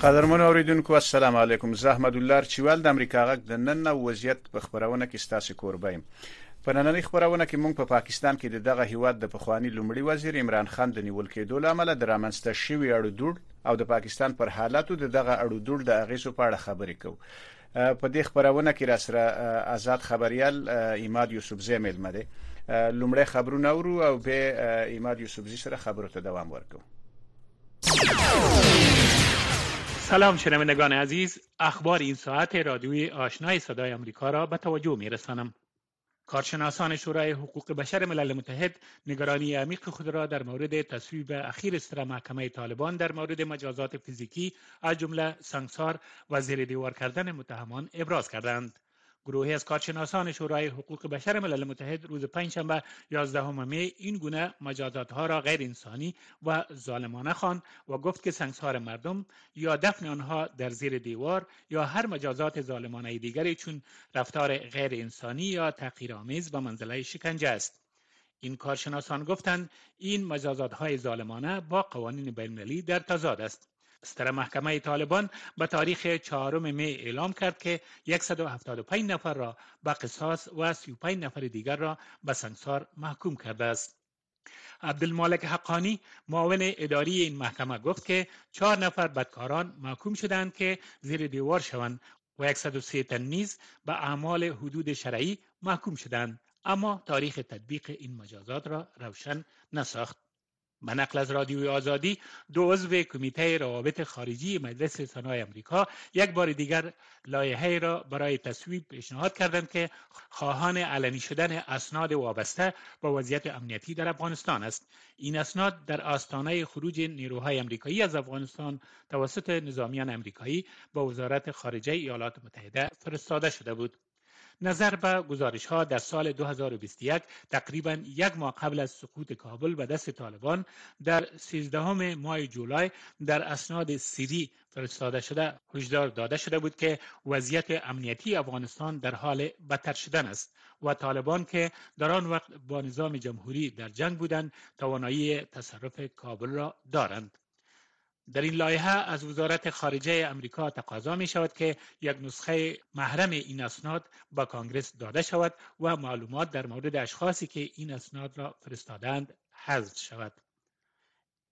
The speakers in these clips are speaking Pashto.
قدرمن اوریدونکو السلام علیکم زه احمد الله چوال د امریکا غږ د نن وضعیت په خبرونه کې ستاسو کوربه یم په نننۍ خبرونه کې موږ په پا پاکستان کې د دغه هیواد د پخوانی لومړي وزیر عمران خان د نیول کېدو لامل د رامنځته شوی اړو دوړ او د پاکستان پر حالاتو د دغه اړو دوړ د اغیزو په اړه خبرې کوو په دې خبرونه کې راسره آزاد خبريال ایماد یوسفزی مېلمه دی لومړی خبرونه اورو او به ایماد یوسفزی سره خبرو ته دوام ورکو سلام شنوندگان عزیز اخبار این ساعت رادیوی آشنای صدای امریکا را به توجه میرسانم کارشناسان شورای حقوق بشر ملل متحد نگرانی عمیق خود را در مورد تصویب اخیر استر محکمه طالبان در مورد مجازات فیزیکی از جمله سنگسار و زیر دیوار کردن متهمان ابراز کردند. گروهی از کارشناسان شورای حقوق بشر ملل متحد روز پنجشنبه 11 می این گونه مجازات ها را غیر انسانی و ظالمانه خواند و گفت که سنگسار مردم یا دفن آنها در زیر دیوار یا هر مجازات ظالمانه دیگری چون رفتار غیر انسانی یا تغییرآمیز و منزله شکنجه است این کارشناسان گفتند این مجازات های ظالمانه با قوانین بین‌المللی در تضاد است ستره محکمه طالبان به تاریخ چهارم می اعلام کرد که 175 نفر را به قصاص و 35 نفر دیگر را به سنگسار محکوم کرده است. عبدالمالک حقانی معاون اداری این محکمه گفت که چهار نفر بدکاران محکوم شدند که زیر دیوار شوند و 103 تن نیز به اعمال حدود شرعی محکوم شدند اما تاریخ تطبیق این مجازات را روشن نساخت به نقل از رادیوی آزادی دو عضو کمیته روابط خارجی مجلس سنای امریکا یک بار دیگر لایحه را برای تصویب پیشنهاد کردند که خواهان علنی شدن اسناد وابسته به وضعیت امنیتی در افغانستان است این اسناد در آستانه خروج نیروهای امریکایی از افغانستان توسط نظامیان امریکایی به وزارت خارجه ایالات متحده فرستاده شده بود نظر به گزارش ها در سال 2021 تقریبا یک ماه قبل از سقوط کابل به دست طالبان در 13 ماه جولای در اسناد سیری فرستاده شده هشدار داده شده بود که وضعیت امنیتی افغانستان در حال بدتر شدن است و طالبان که در آن وقت با نظام جمهوری در جنگ بودند توانایی تصرف کابل را دارند در این لایحه از وزارت خارجه امریکا تقاضا می شود که یک نسخه محرم این اسناد به کانگرس داده شود و معلومات در مورد اشخاصی که این اسناد را فرستادند حذف شود.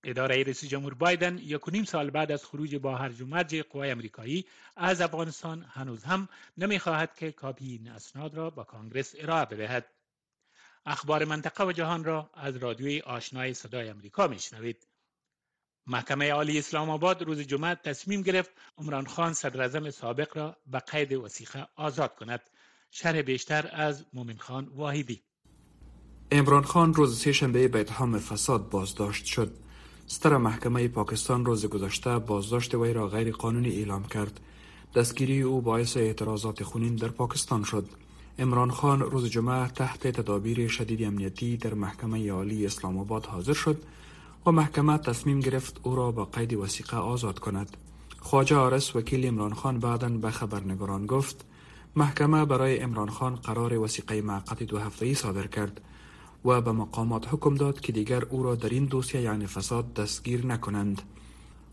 اداره رئیس جمهور بایدن یک و نیم سال بعد از خروج با هرج و مرج قوای امریکایی از افغانستان هنوز هم نمی خواهد که کاپی این اسناد را به کانگرس ارائه بدهد. اخبار منطقه و جهان را از رادیوی آشنای صدای امریکا میشنوید محکمه عالی اسلام آباد روز جمعه تصمیم گرفت عمران خان صدر سابق را به قید وسیقه آزاد کند شرح بیشتر از مومن خان واحدی عمران خان روز سهشنبه به اتهام فساد بازداشت شد ستر محکمه پاکستان روز گذشته بازداشت وی را غیر قانونی اعلام کرد دستگیری او باعث اعتراضات خونین در پاکستان شد عمران خان روز جمعه تحت تدابیر شدید امنیتی در محکمه عالی اسلام آباد حاضر شد و محکمه تصمیم گرفت او را با قید وسیقه آزاد کند. خواجه آرس وکیل عمران خان بعدا به خبرنگاران گفت محکمه برای عمران خان قرار وسیقه معقد دو هفته ای صادر کرد و به مقامات حکم داد که دیگر او را در این دوسیه یعنی فساد دستگیر نکنند.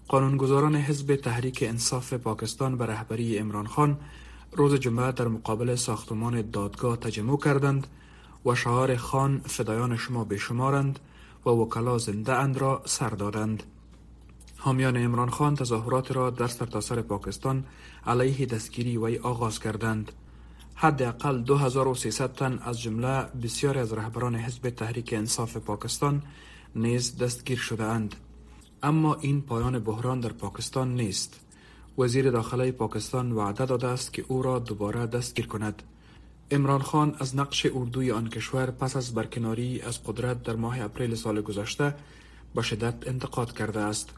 قانونگذاران حزب تحریک انصاف پاکستان به رهبری عمران خان روز جمعه در مقابل ساختمان دادگاه تجمع کردند و شعار خان فدایان شما بشمارند و وکلا زنده اند را سر دادند. حامیان عمران خان تظاهرات را در سرتاسر سر پاکستان علیه دستگیری وی آغاز کردند. حداقل 2300 تن از جمله بسیاری از رهبران حزب تحریک انصاف پاکستان نیز دستگیر شده اند. اما این پایان بحران در پاکستان نیست وزیر داخله پاکستان وعده داده است که او را دوباره دستگیر کند عمران خان از نقش اردوی آن کشور پس از برکناری از قدرت در ماه اپریل سال گذشته به شدت انتقاد کرده است.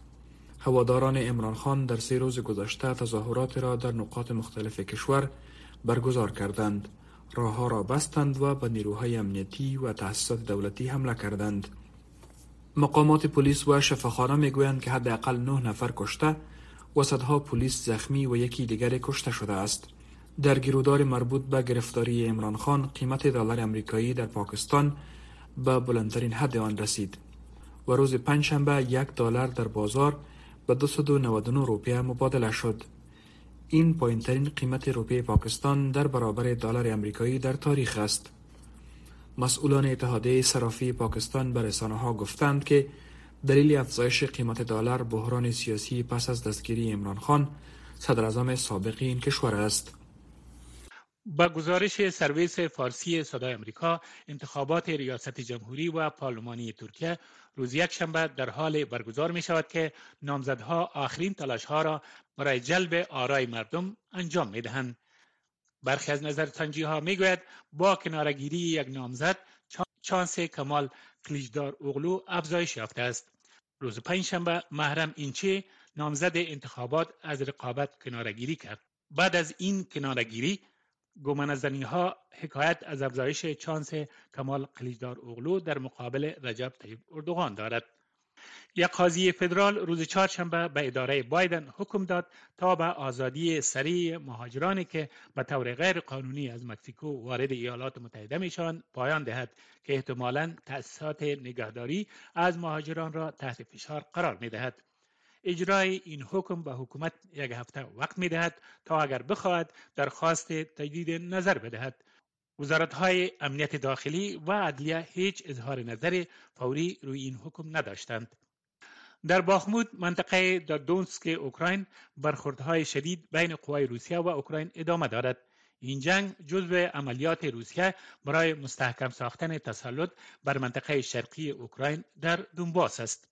هواداران عمران خان در سه روز گذشته تظاهرات را در نقاط مختلف کشور برگزار کردند. راه را بستند و به نیروهای امنیتی و تأسیسات دولتی حمله کردند. مقامات پلیس و شفاخانه میگویند که حداقل نه نفر کشته و صدها پلیس زخمی و یکی دیگر کشته شده است. در گیرودار مربوط به گرفتاری عمران خان قیمت دلار امریکایی در پاکستان به بلندترین حد آن رسید و روز پنجشنبه یک دلار در بازار به 299 روپیه مبادله شد. این پایینترین قیمت روپیه پاکستان در برابر دلار امریکایی در تاریخ است مسئولان اتحادیه صرافی پاکستان به رسانه ها گفتند که دلیل افزایش قیمت دلار بحران سیاسی پس از دستگیری عمران خان صدر سابق این کشور است به ګزارش سرویس فارسی صدای امریکا انتخابات ریاست جمهوری و پارلمانی ترکیه روز یکشنبه در حال برگزار می شود که نامزدها آخرین تلاش ها را برای جلب آرای مردم انجام می دهند برخی از نظرسنجی ها می گوید با کنارگیری یک نامزد چانس کمال کلیجدار اوغلو افزایش یافته است روز پنجشنبه محرم اینچه نامزد انتخابات از رقابت کنارگیری کرد بعد از این کنارگیری گومن از زنیها حکایت از افزایش چانس کمال قلیجدار اوغلو در مقابل رجب طیب اردوغان دارد یک قاضی فدرال روز چهارشنبه به اداره بایدن حکم داد تا به آزادی سریع مهاجرانی که به طور غیر قانونی از مکزیکو وارد ایالات متحده میشوند پایان دهد که احتمالا تأسیسات نگهداری از مهاجران را تحت فشار قرار میدهد اجرای این حکم به حکومت یک هفته وقت می دهد تا اگر بخواهد درخواست تجدید نظر بدهد وزارت های امنیت داخلی و عدلیه هیچ اظهار نظر فوری روی این حکم نداشتند در باخمود منطقه در دونسک اوکراین برخوردهای شدید بین قوای روسیه و اوکراین ادامه دارد این جنگ جزو عملیات روسیه برای مستحکم ساختن تسلط بر منطقه شرقی اوکراین در دونباس است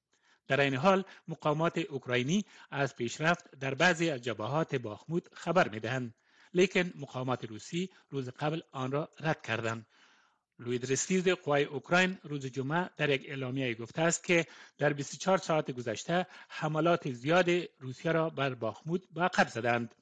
در این حال مقامات اوکراینی از پیشرفت در بعضی از جبهات باخمود خبر میدهند لیکن مقامات روسی روز قبل آن را رد کردند لوید رسیز قوای اوکراین روز جمعه در یک اعلامیه گفته است که در 24 ساعت گذشته حملات زیاد روسیه را بر باخمود به عقب زدند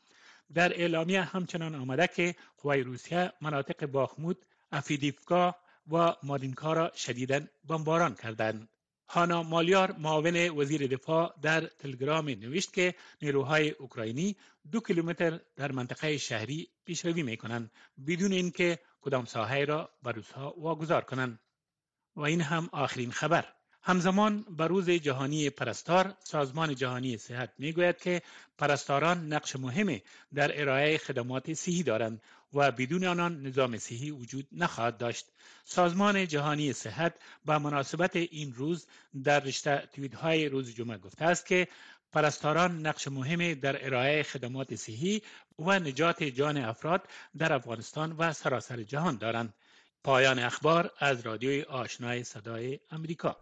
در اعلامیه همچنان آمده که قوای روسیه مناطق باخمود افیدیفکا و مالینکا را شدیدن بمباران کردند هانا مالیار معاون وزیر دفاع در تلگرام نوشت که نیروهای اوکراینی دو کیلومتر در منطقه شهری پیشروی می کنند بدون اینکه کدام ساحه را به روسها واگذار کنند و این هم آخرین خبر همزمان به روز جهانی پرستار سازمان جهانی صحت می گوید که پرستاران نقش مهمی در ارائه خدمات صحی دارند و بدون آنان نظام صحی وجود نخواهد داشت سازمان جهانی صحت به مناسبت این روز در رشته های روز جمعه گفته است که پرستاران نقش مهمی در ارائه خدمات صحی و نجات جان افراد در افغانستان و سراسر جهان دارند پایان اخبار از رادیوی آشنای صدای امریکا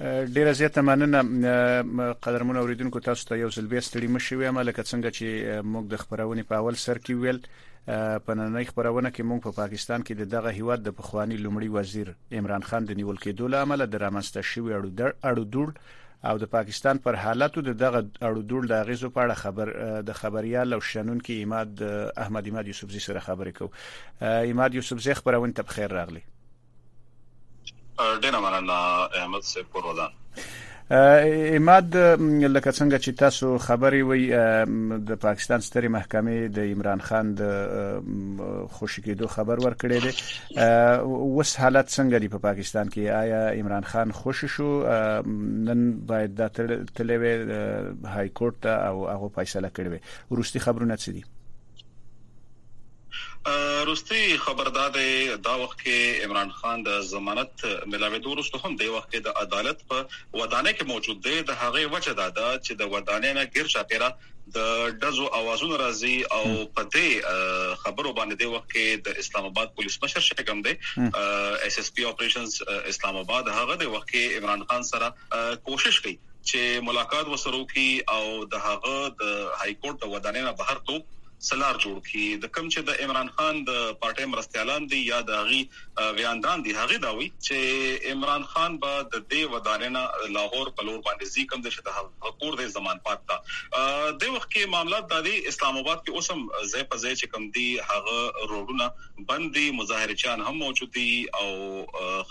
ډیره زیاته مننه قدرمن اوریدونکو تاسو ته یو ځل بیا ستړي مشي وایم لکه څنګه چې موږ د خبرونه په اول سر کې ویل په نننۍ خبرونه کې موږ په پاکستان کې د دغه هیواد د پخوانی لومړي وزیر عمران خان د نیول کېدو لامل د رامنځته شوی اړو دوړ او د پاکستان پر حالاتو د دغه اړو دوړ د غیزو په اړه خبر د خبريال او شنونکو اماد احمد اماد یوسفزي سره خبرې کوو اماد یوسفزي خبرونه ته بخیر راغلی ډیره مننه احمد صاحب کور ودان اماد لکه څنګه چې تاسو خبري وي د پاکستان ستري محکمې د عمران خان د خوشی کېدو خبر ورکړی دی وس حالت څنګه دی په پاکستان کې آیا عمران خان خوش شو نن باید د تلوي های کورټ او هغه فیصله کړې وي ورستي خبرونه څه دي وروستی خبر دا دی دا وخت کې عمران خان د ضمانت ملاویدو وروسته هم د وخت کې د عدالت په ودانۍ کې موجود دی د هغه وجه دا ده چې د ودانۍ نه غیر چاپیره د دزو اوازونه راځي او په دې خبرو باندې د وخت کې د اسلام آباد پولیس مشر شګم دی اس اس پی اپریشنز اسلام آباد هغه د وخت کې عمران خان سره کوشش کوي چې ملاقات ورسره وکړي او د هغه د های کورټ د ودانۍ نه بهر ته سلار جوړ کړي د کوم چې د عمران خان د پارټي مرستيالان دي یا د غي ویاندان دي هغه دا وی چې عمران خان به د دې ودانینا لاهور په لور باندې زی کوم چې د حکومت د زمان پات تا د وخت کې معاملې د اسلام آباد کې اوسم زې په زې چې کوم دي هغه روډونه بندي مظاهره چان هم موجود دي او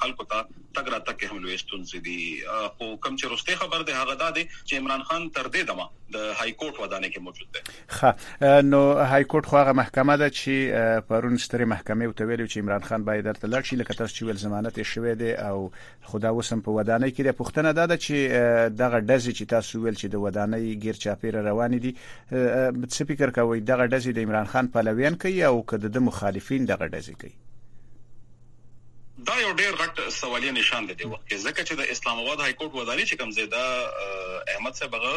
خلکو ته تګ راتګ کې هم لویې ستونزې دي، خو کوم چې وروستی خبر دی هغه دا دی چې عمران خان تر دې دمه د های کورټ ودانۍ کې موجود دی. ښه نو های کورټ خو هغه محکمه ده چې پرون سترې محکمې ورته ویلي چې عمران خان باید درته لاړ شي، لکه تاسو چې ویل ضمانت یې شوی دی او خو دا اوس هم په ودانۍ کې دی. پوښتنه دا ده چې دغه ډزې چې تاسو ویل چې د ودانۍ ګیر چاپیره روانې دي، څه فکر کوئ دغه ډزې د عمران خان پلویان کوي او که د ده مخالفین دغه ډزې کوي؟ دا یو ډیر غټ سوالیه نشان دی وخت کې ځکه چې د اسلام آباد های کورټ وداني چې کوم ځای دا احمد صاحب هغه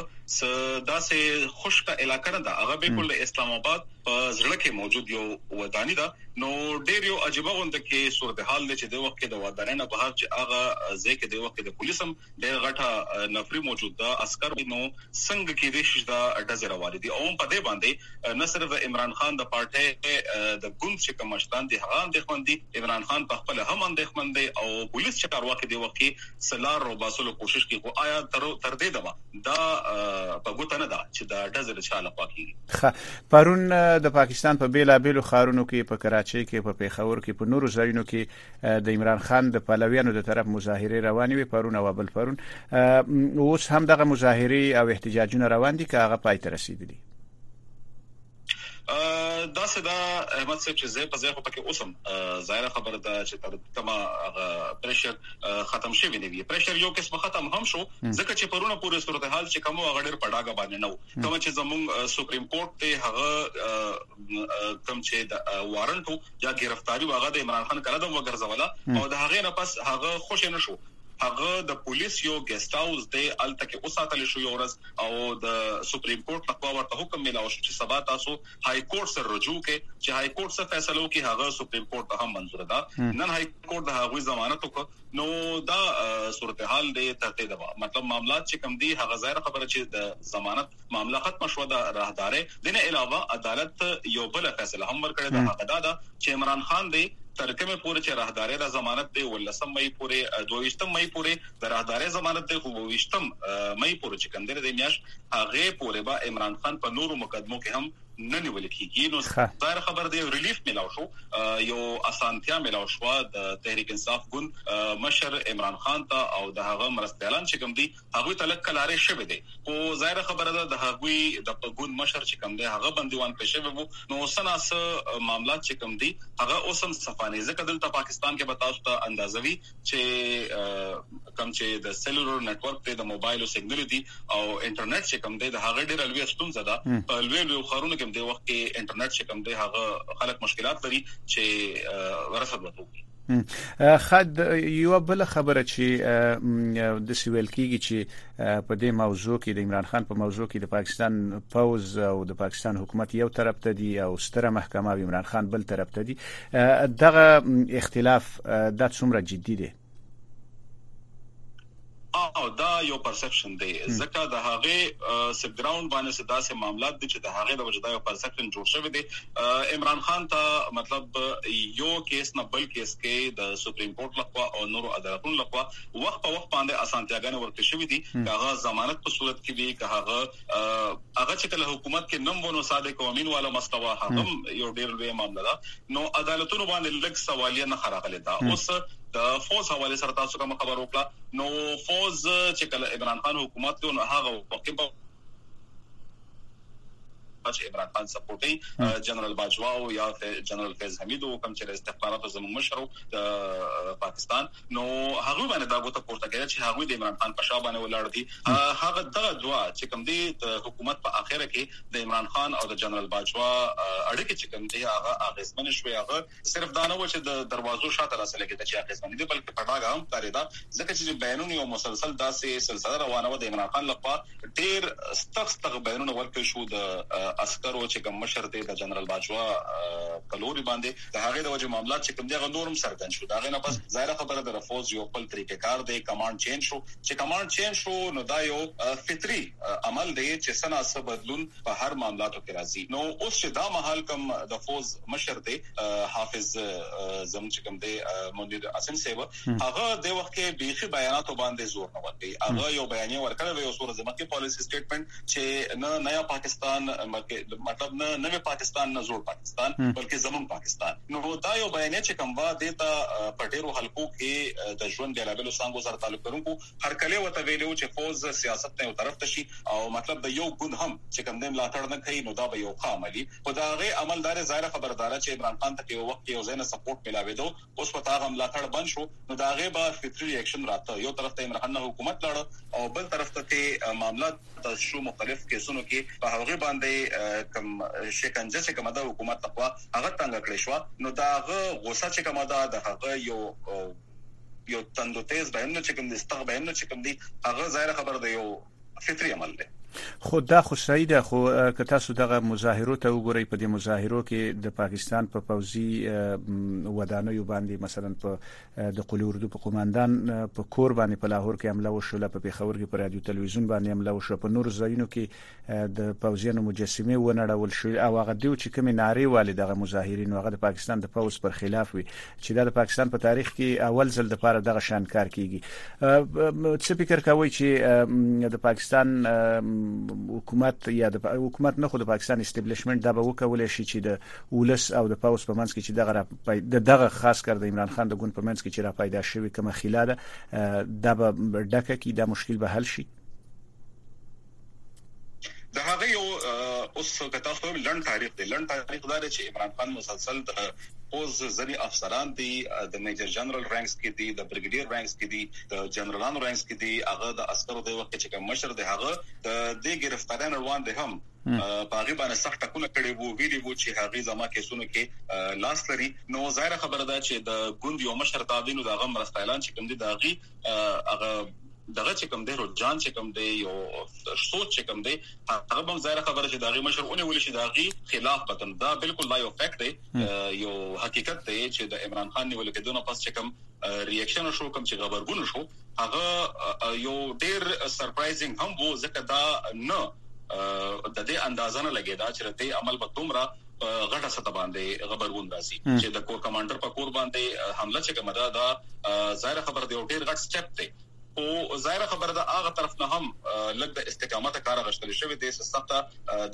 داسې خوشکه علاقه نه ده هغه بالکل د اسلام آباد په زړه کې موجود یو وداني ده نو ډیر یو عجيبه غوند کې صورتحال دی چې د وخت کې د ودانۍ نه بهر چې هغه ځکه د وخت د پولیسم ډیر غټه نفری موجود ده عسکر نو څنګه کې دې شي دا ډزې روانې دي او په دې باندې نه صرف د عمران خان د پارټي د ګوند چې کوم مشران دي هغه اندېښمن دي عمران خان په خپل هم اندېښمن دی او پولیس چې کارواکي دی وخت کې سلار او باسلو کوشش کوي خو آیا تر تر دې دمه دا په ګوت نه ده چې دا ډزې د چا لخوا کیږي پرون د پاکستان په بیلابیلو خارونو کې په کراچۍ کې په پیښور کې په نورو ځایونو کې د عمران خان د پلویانو د طرف مظاهره روانې وي پرون او بل پرون اوس هم دغه مظاهره او احتجاجونه روان دي که هغه پای ته رسیدلی دا څه دا احمد صاحب چې زه په ځای خو پکې اوسم ظاهر خبره ده چې تر کما پريشر ختم شوی نه وي پريشر یو قسم ختم هم شو ځکه چې پرونه پورې صورتحال چې کوم غړر پډاګه باندې نو کوم چې زموږ سپریم کورټ ته هغه کم چې د وارنټو یا گرفتاری واغه د عمران خان کړه د وګرځوله او د هغه نه پس هغه خوش نه شو هغه د پولیس یو ګیسټ هاوس دی الته کې اوساتل شو یو ورځ او د سپریم کورټ لخوا ورته حکم ملاو شو چې سبا تاسو های کورټ سره رجوع کې چې های کورټ څه فیصلو کې هغه سپریم کورټ ته هم منزور ده نن های کورټ د هغه ضمانت وکړ نو دا صورتحال دی تر دې دمه مطلب معاملات چې کوم دي هغه ظاهر خبره چې د ضمانت معامله ختم شو د راهدارې دین علاوه عدالت یو بل فیصله هم ورکړه دا هغه دا چې عمران خان دی تر کومه پورې چې راهدارې د ضمانت دی ولسم مې پورې 22 مې پورې د راهدارې ضمانت دی خو 22 مې پورې چې کوم دی د میاش هغه پورې با عمران خان په نورو مقدمو کې هم نه نیول کیږي نو ظاهر خبر دی ریلیف ملاو شو یو اسانتیا ملاو شو د تحریک انصاف ګوند مشر عمران خان ته او د هغه مرستيالان چې کوم دي هغه ته لکه لارې شوې دي او ظاهر خبره ده د هغوی د ګوند مشر چې کوم دی هغه بندیوان کې شوی وو نو سنا سه معاملات چې کوم دي هغه اوسم صفانه ځکه دلته پاکستان کې به تاسو ته اندازوي چې کوم چې د سلولر نت ورک دی د موبایل او سیګنل دی او انټرنیټ چې کوم دی د هغه ډیر لوی ستونزه ده په لوی لوی خارونو کې د وخت کې انټرنیټ چې کوم دی هغه خلک مشکلات لري چې ورسره وکړي خد یو بل خبره چې د سویل کیږي چې په دې موضوع کې د عمران خان په موضوع کې د پاکستان پوز او د پاکستان حکومت یو طرف ته دي او ستره محکمه او عمران خان بل طرف ته دي دغه اختلاف د څومره جدي دی او دا یو پرسپشن دی ځکه د هغه سب ګراوند باندې څه داسې معاملات دي چې د هغه د وجدا یو پرسپشن جوړ شوی دی عمران خان ته مطلب یو کیس نه بل کیس کې د سپریم کورټ لخوا او نورو عدالتونو لخوا وخت په وخت باندې اسانتیاګانې ورکړې شوې دي که هغه ضمانت په صورت کې وي که هغه هغه چې کله حکومت کې نم ونو ساده قومین والا مستوا هغه یو ډیر لوی معاملې ده نو عدالتونو باندې لږ سوالیه نه خراغله دا اوس د فوز حواله سره تاسو کوم خبر وکړه نو فوز چې کله عمران خان حکومت ته هغه وخت په چې عمران خان سپورټي جنرال باجوا او یا جنرال فیض حمید او کوم چې استخباراتو زموږ مشر د پاکستان نو هغه باندې دا غوته پورته کړي چې هغه د عمران خان په شابه نه ولاړ دي هغه دغه دوا چې کوم دي د حکومت په اخر کې د عمران خان او د جنرال باجوا اړیکې چې کوم دي هغه اغیزمن شوي هغه صرف دا نه وه چې د دروازو شا ته راسره کېده چې اغېزمنېده، بلکې په ډاګه هم ښکارېده، ځکه چې بيانونو يوه مسلسل داسې سلسله روانه وه، د عمران خان له خوا ډېر ستغ ستغ بيانونه ورکړل شو، د عسکرو چې کوم مشر دی د جنرال باجوه په لوري باندې د هغې د وجې معاملات چې کوم دي هغه نور هم څرګند شو، د هغې نه پس ظاهره خبره ده د فوځ يو خپل طريقه کار دی، کمانډ چېنج شو، چې کمانډ چېنج شو نو دا يو فطري عمل دی چې څه نا څه بدلون په هر معاملاتو کې راځي نو اوس چې دا مهال کوم د فوز مشر دی حافظ زموږ چې کوم دی منیر عاصم صاحب هغه د وخت کې بیخي بیاناتو باندې زور نه ورکړي هغه یو بیانیه ورکړه وي او سور زمکه پالیسی سټیټمنټ چې نه نیا پاکستان مطلب نه نوې پاکستان نه زور پاکستان بلکې زمون پاکستان نو دا یو بیانیه چې کوم وا دیتا په ډیرو حلقو کې د ژوند بیلابلو څنګه سره تعلق لرونکو هرکلی ورته ویلی و چې پوځ سیاست نه یو طرف ته شي او مطلب د یو ګوند هم چې کوم دی ملاتړ نه کوي نو دا به یو ښه عمل وي خو د هغه عمل دا دی ظاهره خبره دا ده چې عمران خان ته په یو وخت کې یو ځای نه سپورټ ملاویدو اوس ورته هغه ملاتړ بند شو نو د هغه به فطري ریاکشن راته یو طرف ته عمران خان نه حکومت لاړ او بل طرف ته ته معاملات د شو مختلف کیسونو کې په هغه باندې کم شکنجه چې کومه د حکومت تقوا هغه څنګه کړی شو نو دا غوسه چې کومه ده د هغه یو یو تندو تیز بیان نه چکم دي ستغ بیان نه چکم دي هغه ظاهر خبر دی یو فطري عمل دی خو دا خو صحیح ده خو که تاسو دغه مظاهرو ته وګورئ په دې مظاهرو کې د پاکستان په پا پوځي ودانیو باندې مثلا په د قول اردو په قوماندان په کور باندې په لاهور کې حمله وشوله په پیښور کې په رادیو تلویزیون باندې حمله وشوله په نور ځایونو کې د پوځیانو مجسمه ونړول شو او هغه دیو چې کومې نارې والي دغه مظاهرین هغه د پاکستان د پوز پر خلاف وي چې د پاکستان په تاریخ کې اول ځل د پاره دغه شان کار کیږي څه فکر کوي چې د پاکستان حکومت یا د حکومت نه خو د پاکستان استبلیشمنت دا به وکول شي چې د ولس او د پوز په منځ کې چې دغه د دغه خاص کر د عمران خان د ګوند په منځ کې چې را پیدا شوی کومه خلاده دا به ډکه کی دا مشکل به حل شي د هغه یو اوس کته خو لړن تاریخ دی لړن تاریخ دا چې عمران خان مسلسل د اوس ځنی افسران دي د میجر جنرال رانکس کې دي د بریګیډیر رانکس کې دي د جنرالانو رانکس کې دي هغه د عسکرو د وخت چې کوم مشر دی هغه د دې گرفتاران روان دي هم باغی باندې سخت ټکونه کړي وو ویلي وو چې هغه زما کیسونو کې لاس لري نو ظاهر خبره ده چې د ګوند یو مشر تابینو دغه مرستایلان چې کوم دي داغي هغه دغه چې کوم دی رجحان چې کوم دی یو سوچ چې کوم دی هغه به ظاهر خبره چې داغي مشر اونې ولې شي داغي خلاف پتن دا بالکل لا یو فیکټ دی یو حقیقت دی چې د عمران خان نیول کېدونه پس چې کوم ریاکشن شو کوم چې غبرګون شو هغه یو ډیر سرپرایزینګ هم وو ځکه دا نه د دې اندازانه لګیدا چې د عمل په تومره په غټه سطح باندې غبرګون راځي چې د کور کمانډر په کور باندې حمله چې کومه ده دا ظاهر خبر دی او ډیر غټ سټپ دی او ظاهر خبر ده هغه طرف نه هم لګ د استقامت کار غشتل شوی دی سخته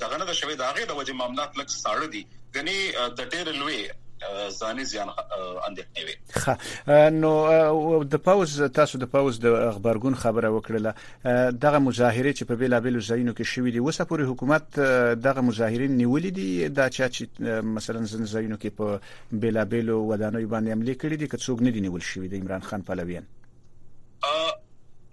دغه نه شوی دا غي د وجه معاملات لګ ساړه دي غني د ډیر لوی ځاني زیان اندېښنې وي خه نو د پاوز تاسو د پاوز د خبرګون خبره وکړه دغه مظاهره چې په بیلابیلو ځایونو کې شوې دي اوسه پورې حکومت دغه مظاهرین نیولې دي دا چې مثلا ځینې ځایونو کې په بیلابیلو ودانیو باندې حمله کړې دي که څوک نه دي نیول شوی د عمران خان پلویان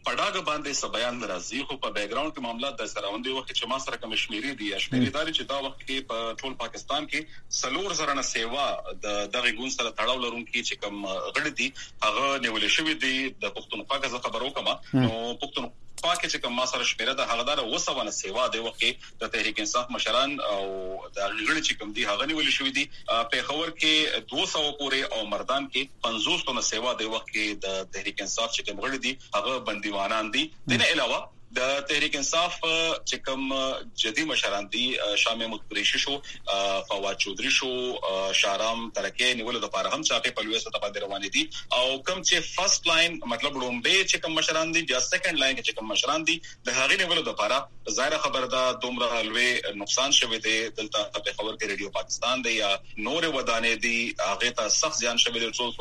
پډاګه باندې څه بیان راځي خو په بیک ګراوند کې معاملات د سره وندي وخت چې ما سره کوم شمیرې دي شمیرې دار چې دا وخت کې په ټول پاکستان کې سلور زرنه سیوا د دغه ګون سره تړاو لرونکي چې کوم غړي دي هغه نیول شوې دي د پښتونخوا غزه خبرو کما نو پښتونخوا خوا کې چې کوم ما سره شمیره د هغه دار وسونه سیوا دی وخت د تحریک انصاف مشران او د غړي چې کوم دی هغه نیول شوې دي په خبر کې 200 پورې او مردان کې 500 نه سیوا دی وخت د تحریک انصاف چې کوم غړي دي هغه بندیوانان دي دنه علاوه د تحریک انصاف چې کوم جدي مشران دي شاه محمود قریشي شو فواد چوهدري شو شارام ترکه نیولو لپاره هم چاپې په لوی سطح باندې روانې دي او کوم چې فرست لاين مطلب لومبه چې کوم مشران دي بیا سیکنډ لاين چې کوم مشران دي د هغې نیولو لپاره ظاهر خبره ده دومره لوی نقصان شوه دی دلته په خبر کې رادیو پاکستان دی یا نور ودانې دي هغه ته سخت ځان شوه دی ټول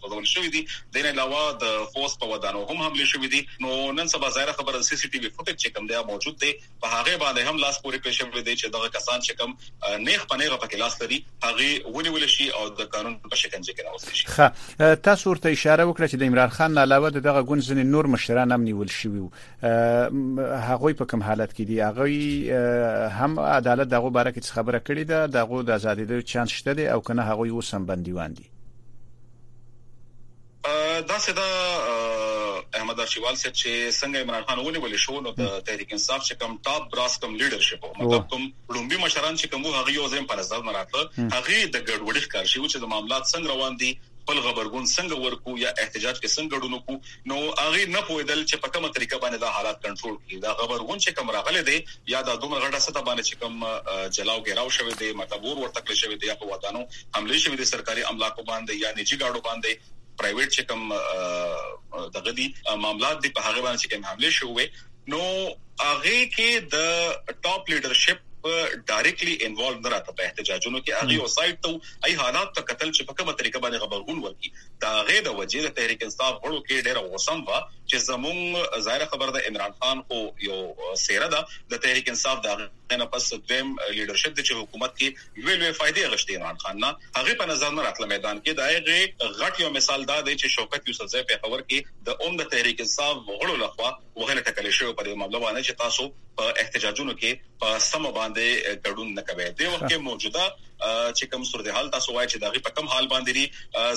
سوزول شوی دی د علاوه د فوس په ودانو هم حمله شوې دي نو نن سبا ظاهره خبره د سي سي ټي وي فوټج چې کوم دی موجود دی په هغه باندې هم لاس پورې کړی شوی دی چې دغه کسان چې کوم نیخ پنیغه پکې لاس لري هغه ونیول شي او د قانون په شکنجه کې راوستل شي ښه تاسو ورته اشاره وکړه چې د عمران خان علاوه دغه ګوند ځنې نور مشران هم نیول شوی هغه په کوم حالت کې دی هغه هم عدالت دغه باره کې خبره کړې ده دغه د ازادۍ چانس شته دی او کنه هغه اوس هم بندیوان دي داسې ده احمد ارچیوال صاحب چې څنګه عمران خان ونیول شو نو د تحریک انصاف چې کوم ټاپ براس کوم لیډرشپ او مطلب کوم لومبي مشران چې کوم هغه یو ځین پر نظر نه راتله هغه د ګډوډۍ ښکار شي چې د معاملات څنګه روان دي خپل غبرګون څنګه ورکو یا احتجاج کې څنګه ګډون وکړو نو هغه نه پوهیدل چې په کومه طریقه باندې دا حالات کنټرول کړي دا غبرګون چې کوم راغلي دي یا دا دومره غټه سطح باندې چې کوم جلاو ګراو شوی دی مطلب ور ورته کړی شوی دی یا په وادانو حمله شوې د سرکاري املاکو باندې یا نجی ګاډو باندې پرایویټ چې کوم دغه دي معاملات دي په هغه باندې چې کوم حمله شوې نو هغه کې د ټاپ لیډرشپ ډایرکټلی انوالو نه راته په احتجاجونو کې هغه او سایت ته ای حالات ته قتل چې په کومه طریقه باندې خبرګون ورکي دا غي د وجې د تحریک انصاف غړو کې ډېر غوسم و چې زموږ ظاهر خبر ده عمران خان خو یو سیره ده د تحریک انصاف دا نه پس دویم لیډرشپ د حکومت کې لوی لوی فایدې هغه شته عمران خان نه هغه په نظر نه راتله میدان کې د هغه غټ یو مثال دا دی چې شوکت یوسفزی پیښور کې د ان د تحریک انصاف غړو لخوا وهنه ټکلې شوی په دې معامله باندې چې تاسو په احتجاجونو کې په سمه باندې ګډون نه کوي د وخت کې موجوده چې کوم صورتحال تاسو وایي چې دا غي په کم حال باندې دي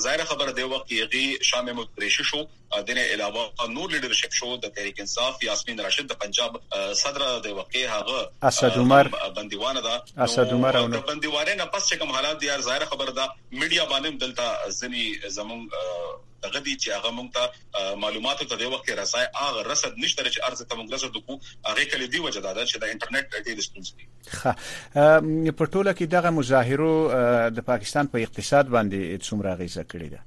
ظاهر خبره دی وخت کې غي شامه متریش شو دنه علاوه نور لیډر شپ شو د تحریک انصاف یاسمین راشد د پنجاب صدر د وقې هغه اسد عمر بندیوان ده اسد عمر او د بندیوانه نه پس کوم حالات دی ار ظاهر خبر ده میډیا باندې دلته ځنی زمون دغه دي چې هغه مونږ ته معلومات ته د وخت رسای هغه رسد نشته چې ارزه ته مونږ رسد کو هغه کله دی وجه دا چې د انټرنیټ ډېر ستونزې دي په ټوله کې دغه مظاهرو د پاکستان په اقتصاد باندې څومره غیزه کړې ده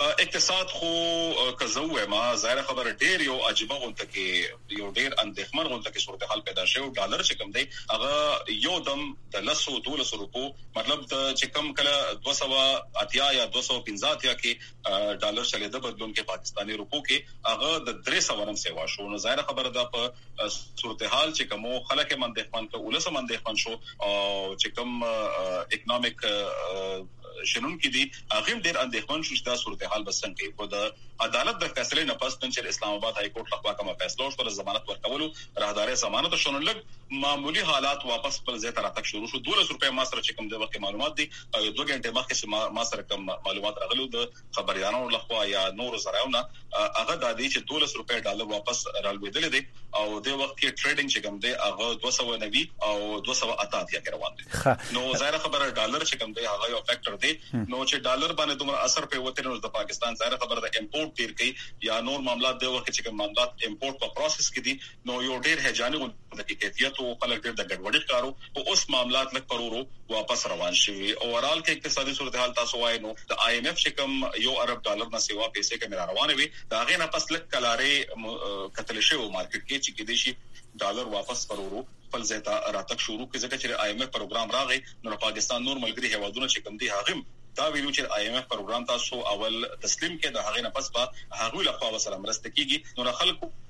اقتصاد خو که زه وایم ظاهر خبره ډیر یو عجیب غونته کې یو ډیر اندېښمن غونته کې صورتحال پیدا شوی او ډالر چې کم دی هغه یو دم د لسو دولس روپو مطلب د چې کم کله 200 اتیا یا 250 اتیا کې ډالر چلې د بدلون کې پاکستاني روپو کې هغه د 300 ورن سیوا شو نو ظاهر خبره ده په صورتحال چې کوم خلک مندېښمن ته ولسمندېښمن شو او چې کوم اکونومیک شنونکي دي هغوی هم ډېر اندېښمن شول چې دا صورتحال به څنګه وي خو د عدالت د فیصلې نه پس نن چېرې اسلام اباد های کورټ لخوا کومه فیصله وشوله ضمانت ورکولو راهدارۍ ضمانت وشو نو لږ معمولي حالات واپس خپل ځای ته راتګ شروع شو دوولس روپۍ ما سره چې کوم د وخت معلومات دي او دوه ګنټې مخکې چې ما سره کوم معلومات راغلي د خبریالانو له خوا یا نورو ذرایعو نه هغه د دې چې 12 روپۍ ډالر واپس رالوېدل دي او د وخت کې ټریډینګ چې کوم دی هغه 290 او 280 کې روان دي نو ظاهر خبره ډالر چې کوم دی هغه یو فیکټر دی نو چې ډالر باندې دومره اثر په وته نو د پاکستان ظاهر خبره د امپورټ ډیر کوي یا نور معاملات د وخت چې کوم معاملات امپورټ په پروسس کې دي نو يو ډير هيجاني غونډه کې کيفيت وو خلک ډير د ګډوډي ښکارو خو اوس معاملات لږ پر ورو واپس روان شوي اوورال کې اقتصادي صورتحال تاسو وايي نو د آی ايم ايف چې کوم يو ارب ډالر نه سيوا پيسې کومې را روانې وي د هغې نه پس لږ کلارې کتل شوی وو مارکيټ کې چې کېدای شي ډالر واپس پر ورو خپل ځای ته راتګ شروع کړي ځکه چې آی ایم ایف پروګرام راغی نو د پاکستان نور ملګري هیوادونه چې کوم دي هغه دا ویلو چې آی ایم ایف پروګرام تاسو اول تسلیم کړي د هغې نه پس به هغوی له خوا سره مرسته کیږي نو خلکو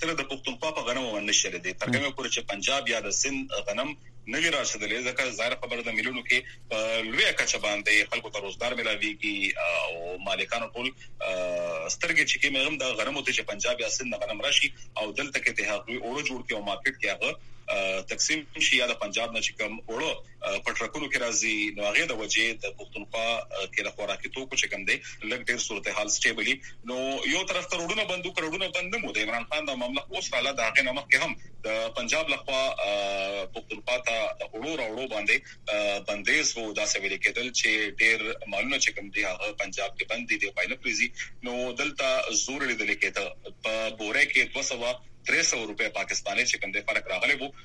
سره د پښتونخوا په غنمو باندې شری دی تر کومه پورې چې پنجاب یا د سند غنم نه لري رسیدلې ځکه ظاهر خبره د ملونو کې لوی کچ باندې خلکو ته روزګار ملاويږي او مالکانو ټول سترګې چې کوم غم د غنمو ته چې پنجاب یا سند غنم راشي او دلته کې ته هغه اورو جوړ کې او مارکیټ کې هغه تقسیم شي یا د پنجاب نه چې کوم اورو په ټرکونو کې راځي نو هغه د وجې د پښتونخوا کې د خوراکي توکو چې کوم دی لګ ډیر صورتحال سټیبلی نو یو طرف ته روډونه بندو کړهونه بند نه مو د عمران خان د معاملې اوس حالا د هغه نمک کې هم د پنجاب لخوا پښتونخوا ته اورو راوړو باندې بندیز وو دا سویل کېدل چې ډیر مالونه چې کوم دی هغه پنجاب کې بند دي د پاینه پریزي نو دلته زور لیدل کېده په بوره کې 200 300 روپے پاکستاني چې کوم د فرق راغلی وو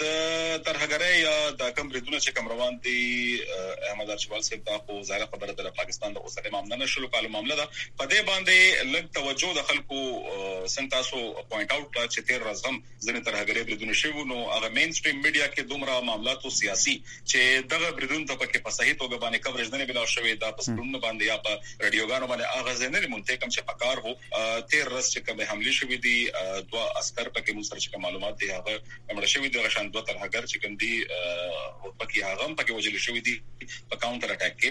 د ترهګرۍ یا د کوم بریدونو چې کوم روان دي احمد ارشوال صاحب دا خو زړه خبره ده د پاکستان د اوسنۍ معاملې نه شلو کالو معاملې ده په دې باندې لږ توجه د خلکو څنګه تاسو پوینټ اوټ کړ چې تیر ورځ هم ځنې ترهګرۍ بریدونه شوي نو هغه مین سټریم میډیا کې دومره معاملات او سیاسي چې دغه بریدونو ته پکې په صحیح توګه باندې کوریج نه ملاو شوی دا په سکرینونو باندې یا په رادیوګانو باندې هغه ځای نه دی مونته کوم چې په کار وو تیر رس چې کومه حمله شوې دي دوه عسكر پکې مو سره چې معلومات دي هغه مړ شوی دی غشان دوه ترهګر چې کوم دي پکې هغه هم پکې وجل شوې دي په کاونټر اٹیک کې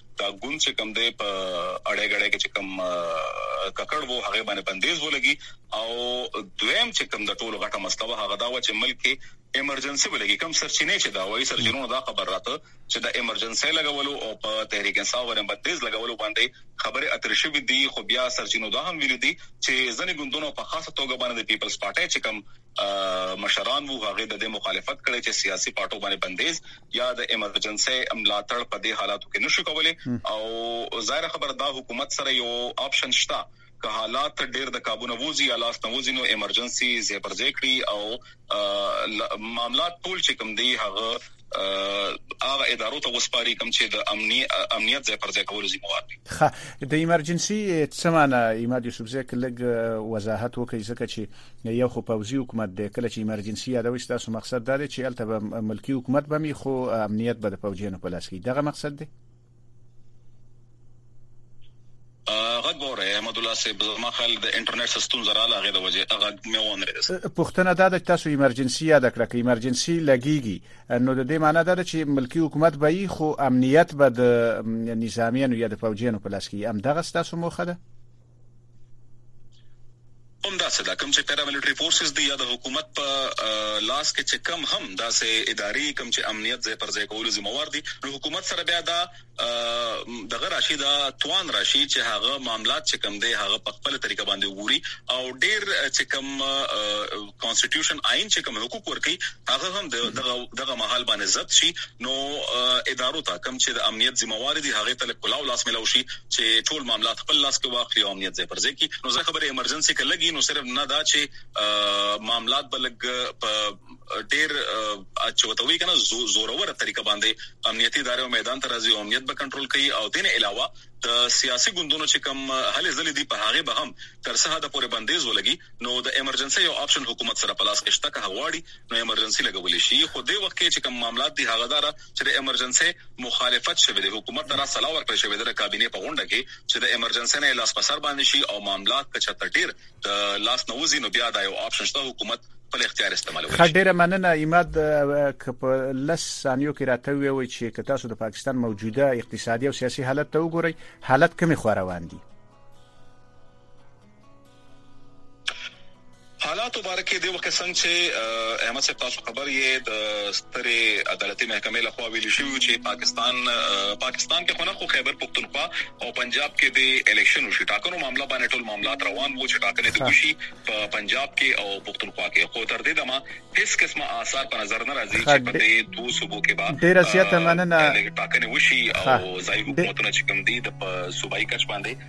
دا ګوند چې کوم دی په اړه غړې کې چې کوم ککړ وو هغه باندې بندیز ولګي او دویم چې کوم د ټولو غټه مسله وه هغه دا و چې ملک کې ایمرجنسي ولګي کوم سرچینه چې دا وایي سرچینو دا خبر راته چې د ایمرجنسي لګولو او په تحریک انصاف باندې بندیز لګولو باندې خبره اترې شوې دي خو بیا سرچینو دا هم ویل دي چې ځنې ګوندونو په خاصه توګه باندې د پیپلز پارټي چې کوم مشران وو هغه د دې مخالفت کړي چې سیاسي پارټو باندې بندیز یا د ایمرجنسي ملاتړ په دې حالاتو کې نشو کولای او ظاهر خبر دا حکومت سره یو آپشن شته که حالات ډیر د قابو نه وځي یا لاس نه وځي نو ایمرجنسي زیبرځې کړی او معاملات ټول چې کوم دی هغه هغه ادارو ته وسپاري کوم چې د امني امنیت ځای پر ځای کولو ذمہ وار دي خه د ایمرجنسي څه معنی ایماد یوسفزی کلګ وضاحت وکړي ځکه چې یو خو پوزي حکومت دی کله چې ایمرجنسي یادوي تاسو مقصد دا دی چې الته ملکی حکومت به می خو امنیت به د پوجینو په لاس کې دغه مقصد دی غږ وره احمد الله صاحب زما خیال د انټرنیټ سستون زرا لاغه د وجه غږ مې ونه رسېد پښتنه دا د تاسو ایمرجنسي یاد کړه کې ایمرجنسي لګيږي نو د دې معنی دا ده چې ملکی حکومت به یې خو امنیت به د نظامیانو یا د فوجیانو په لاس کې ام دغه تاسو موخه ده هم دا څه دا کوم چې پیراملټری فورسز دی یا د حکومت په لاس کې چې کم هم دا سه اداري کوم چې امنیت ځای پر ځای کول ذمہوار دي نو حکومت سره بیا دا دغه راشي دا توان راشي چې هغه معاملات چې کم دی هغه په خپل طریقه باندې وګوري او ډیر چې کم کانسټیټیوشن آئین چې کم حقوق ورکي هغه هم د دغه مهال باندې ضبط شي نو ادارو ته کوم چې د امنیت ذمہ وار دي هغه ته کلاو لاس ملو شي چې ټول معاملات خپل لاس کې واخلي او امنیت ځای پر ځای کی نو زه خبره ایمرجنسي کې لګي نو صرف نه دا چې معاملات بلګ په ډیر اچوتوي کنه زورور طریقه باندې امنیتي ادارې او میدان ته راځي او امنیت به کنټرول کوي او دین علاوه د سیاسي ګوندونو چې کم هلې ځلې دي په هغه به هم تر څه حد پورې بندیز ولګي نو د ایمرجنسي یو آپشن حکومت سره په لاس کې شته که هغه غواړي نو ایمرجنسي لګولی شي خو دې وخت کې چې کوم معاملات دي هغه دا چې د ایمرجنسي مخالفت شوی دی حکومت ته را سلا ورکړی شوی د کابینې په غونډه کې چې د ایمرجنسي نه لاس په سر باندې شي او معاملات که چرته ډیر د لاس نه وځي نو بیا دا یو آپشن شته حکومت خپل اختیار استعمالوي خه ډیره مننه ایماد که په لس ثانیو کې راته وی چې که تاسو د پاکستان موجوده اقتصادي او سیاسي حالت ته وګورئ حالت کمی خو روان دي حالاتو باره کې د وخت سنګ چې احمد صاحب تاسو خبر یې د سترې عدالتي محکمې لخوا ویل شوی چې پاکستان پاکستان کې خونه خو خیبر پختونخوا او پنجاب کې د الیکشن وشي ټاکنو معاملې باندې ټول معاملات روان وو چې ټاکنې د وشي په پنجاب کې او پختونخوا کې خو تر دې دمه هیڅ قسمه آثار په نظر نه راځي چې په دې دوه صوبو کې به ډیره سیاته مننه ټاکنې وشي او ځای حکومتونه چې کوم دي د صوبایي کچ باندې